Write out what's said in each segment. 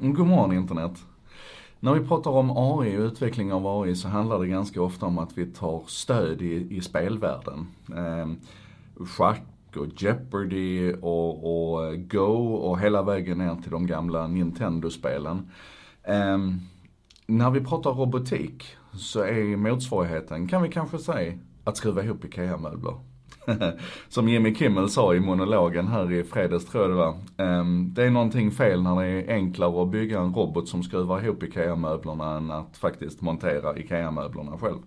Mm, god morgon internet. När vi pratar om AI och utveckling av AI så handlar det ganska ofta om att vi tar stöd i, i spelvärlden. Eh, schack och Jeopardy och, och, eh, Go och hela vägen ner till de gamla Nintendo-spelen. Eh, när vi pratar robotik så är motsvarigheten, kan vi kanske säga, att skruva ihop IKEA-möbler. Som Jimmy Kimmel sa i monologen här i fredags tror jag det var. Um, det är någonting fel när det är enklare att bygga en robot som skruvar ihop IKEA-möblerna än att faktiskt montera IKEA-möblerna själv.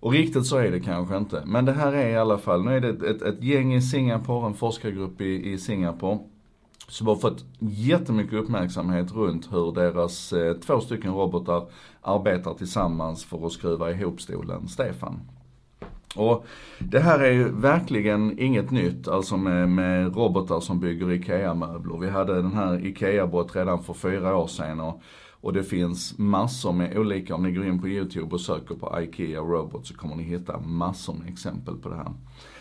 Och riktigt så är det kanske inte. Men det här är i alla fall, nu är det ett, ett, ett gäng i Singapore, en forskargrupp i, i Singapore. Som har fått jättemycket uppmärksamhet runt hur deras eh, två stycken robotar arbetar tillsammans för att skruva ihop stolen Stefan. Och det här är ju verkligen inget nytt, alltså med, med robotar som bygger IKEA-möbler. Vi hade den här IKEA-bot redan för fyra år sedan och, och det finns massor med olika, om ni går in på YouTube och söker på IKEA Robot så kommer ni hitta massor med exempel på det här.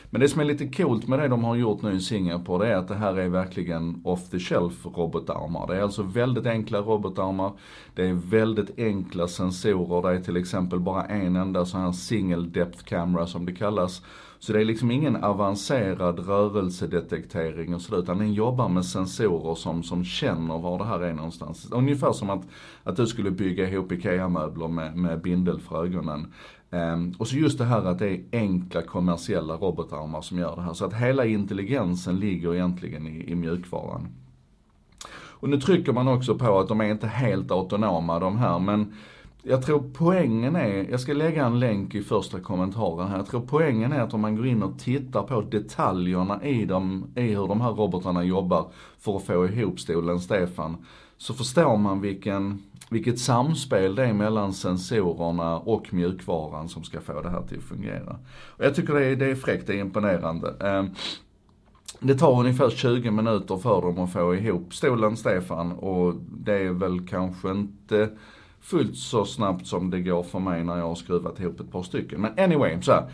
Men det som är lite coolt med det de har gjort nu i Singapore, det är att det här är verkligen off the shelf robotarmar. Det är alltså väldigt enkla robotarmar. Det är väldigt enkla sensorer. Det är till exempel bara en enda sån här single depth camera som det kallas. Så det är liksom ingen avancerad rörelsedetektering och sådär, utan den jobbar med sensorer som, som känner var det här är någonstans. Ungefär som att, att du skulle bygga ihop IKEA-möbler med, med bindel för ögonen. Um, och så just det här att det är enkla kommersiella robotarmar som gör det här. Så att hela intelligensen ligger egentligen i, i mjukvaran. Och nu trycker man också på att de är inte helt autonoma de här, men jag tror poängen är, jag ska lägga en länk i första kommentaren här. Jag tror poängen är att om man går in och tittar på detaljerna i, dem, i hur de här robotarna jobbar för att få ihop stolen Stefan, så förstår man vilken, vilket samspel det är mellan sensorerna och mjukvaran som ska få det här till att fungera. Och jag tycker det är, det är fräckt, det är imponerande. Ehm, det tar ungefär 20 minuter för dem att få ihop stolen Stefan och det är väl kanske inte fullt så snabbt som det går för mig när jag har skruvat ihop ett par stycken. Men anyway, så här,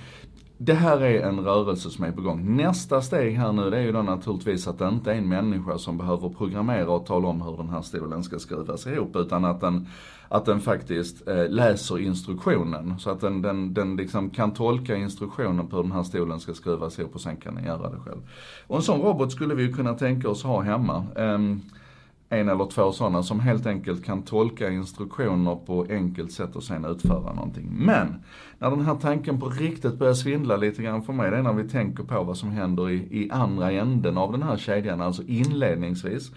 det här är en rörelse som är på gång. Nästa steg här nu det är ju då naturligtvis att det inte är en människa som behöver programmera och tala om hur den här stolen ska skruvas ihop. Utan att den, att den faktiskt eh, läser instruktionen. Så att den, den, den liksom kan tolka instruktionen på hur den här stolen ska skruvas ihop och sen kan den göra det själv. Och en sån robot skulle vi ju kunna tänka oss ha hemma. Eh, en eller två sådana som helt enkelt kan tolka instruktioner på enkelt sätt och sen utföra någonting. Men, när den här tanken på riktigt börjar svindla lite grann för mig, det är när vi tänker på vad som händer i, i andra änden av den här kedjan, alltså inledningsvis.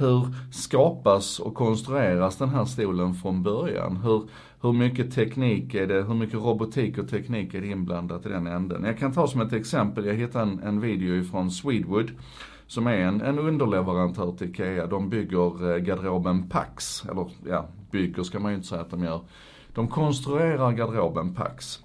Hur skapas och konstrueras den här stolen från början? Hur, hur mycket teknik är det, hur mycket robotik och teknik är det inblandat i den änden? Jag kan ta som ett exempel, jag hittade en, en video ifrån Swedwood som är en, en underleverantör till IKEA. De bygger eh, garderoben Pax, eller ja, bygger ska man ju inte säga att de gör. De konstruerar garderoben Pax.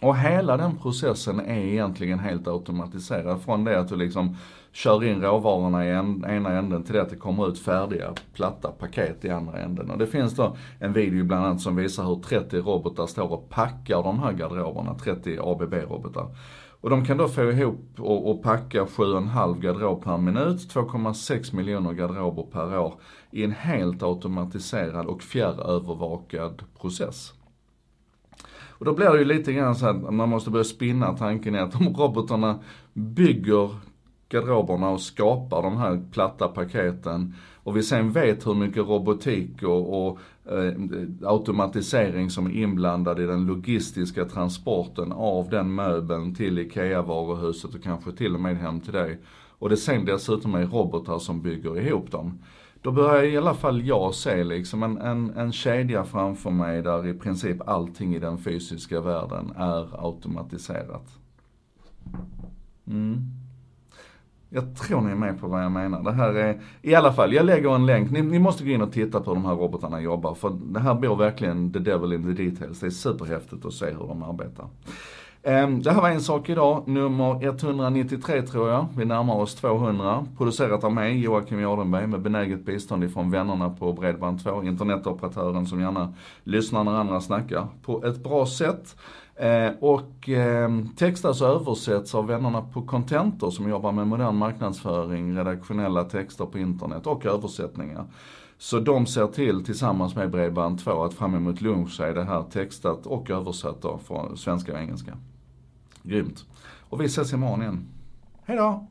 Och hela den processen är egentligen helt automatiserad. Från det att du liksom kör in råvarorna i en, ena änden till det att det kommer ut färdiga platta paket i andra änden. Och det finns då en video bland annat som visar hur 30 robotar står och packar de här garderoberna, 30 ABB-robotar. Och de kan då få ihop och, och packa 7,5 garderob per minut, 2,6 miljoner garderober per år i en helt automatiserad och fjärrövervakad process. Och då blir det ju lite grann så att man måste börja spinna tanken i att om robotarna bygger garderoberna och skapar de här platta paketen och vi sen vet hur mycket robotik och, och eh, automatisering som är inblandad i den logistiska transporten av den möbeln till IKEA-varuhuset och kanske till och med hem till dig. Och det sen dessutom är robotar som bygger ihop dem. Då börjar i alla fall jag se liksom en, en, en kedja framför mig där i princip allting i den fysiska världen är automatiserat. Mm. Jag tror ni är med på vad jag menar. Det här är, i alla fall, jag lägger en länk. Ni, ni måste gå in och titta på hur de här robotarna jobbar. För det här bor verkligen the devil in the details. Det är superhäftigt att se hur de arbetar. Ehm, det här var en sak idag, nummer 193 tror jag. Vi närmar oss 200. Producerat av mig, Joakim Jardenberg, med benäget bistånd ifrån vännerna på Bredband2, internetoperatören som gärna lyssnar när andra snackar på ett bra sätt. Ehm, och ehm, textas alltså och översätts av vännerna på Contentor som jobbar med modern marknadsföring, redaktionella texter på internet och översättningar. Så de ser till tillsammans med Bredband2 att fram emot lunch så är det här textat och översatt då från svenska och engelska. Grymt. Och vi ses imorgon igen. Hejdå!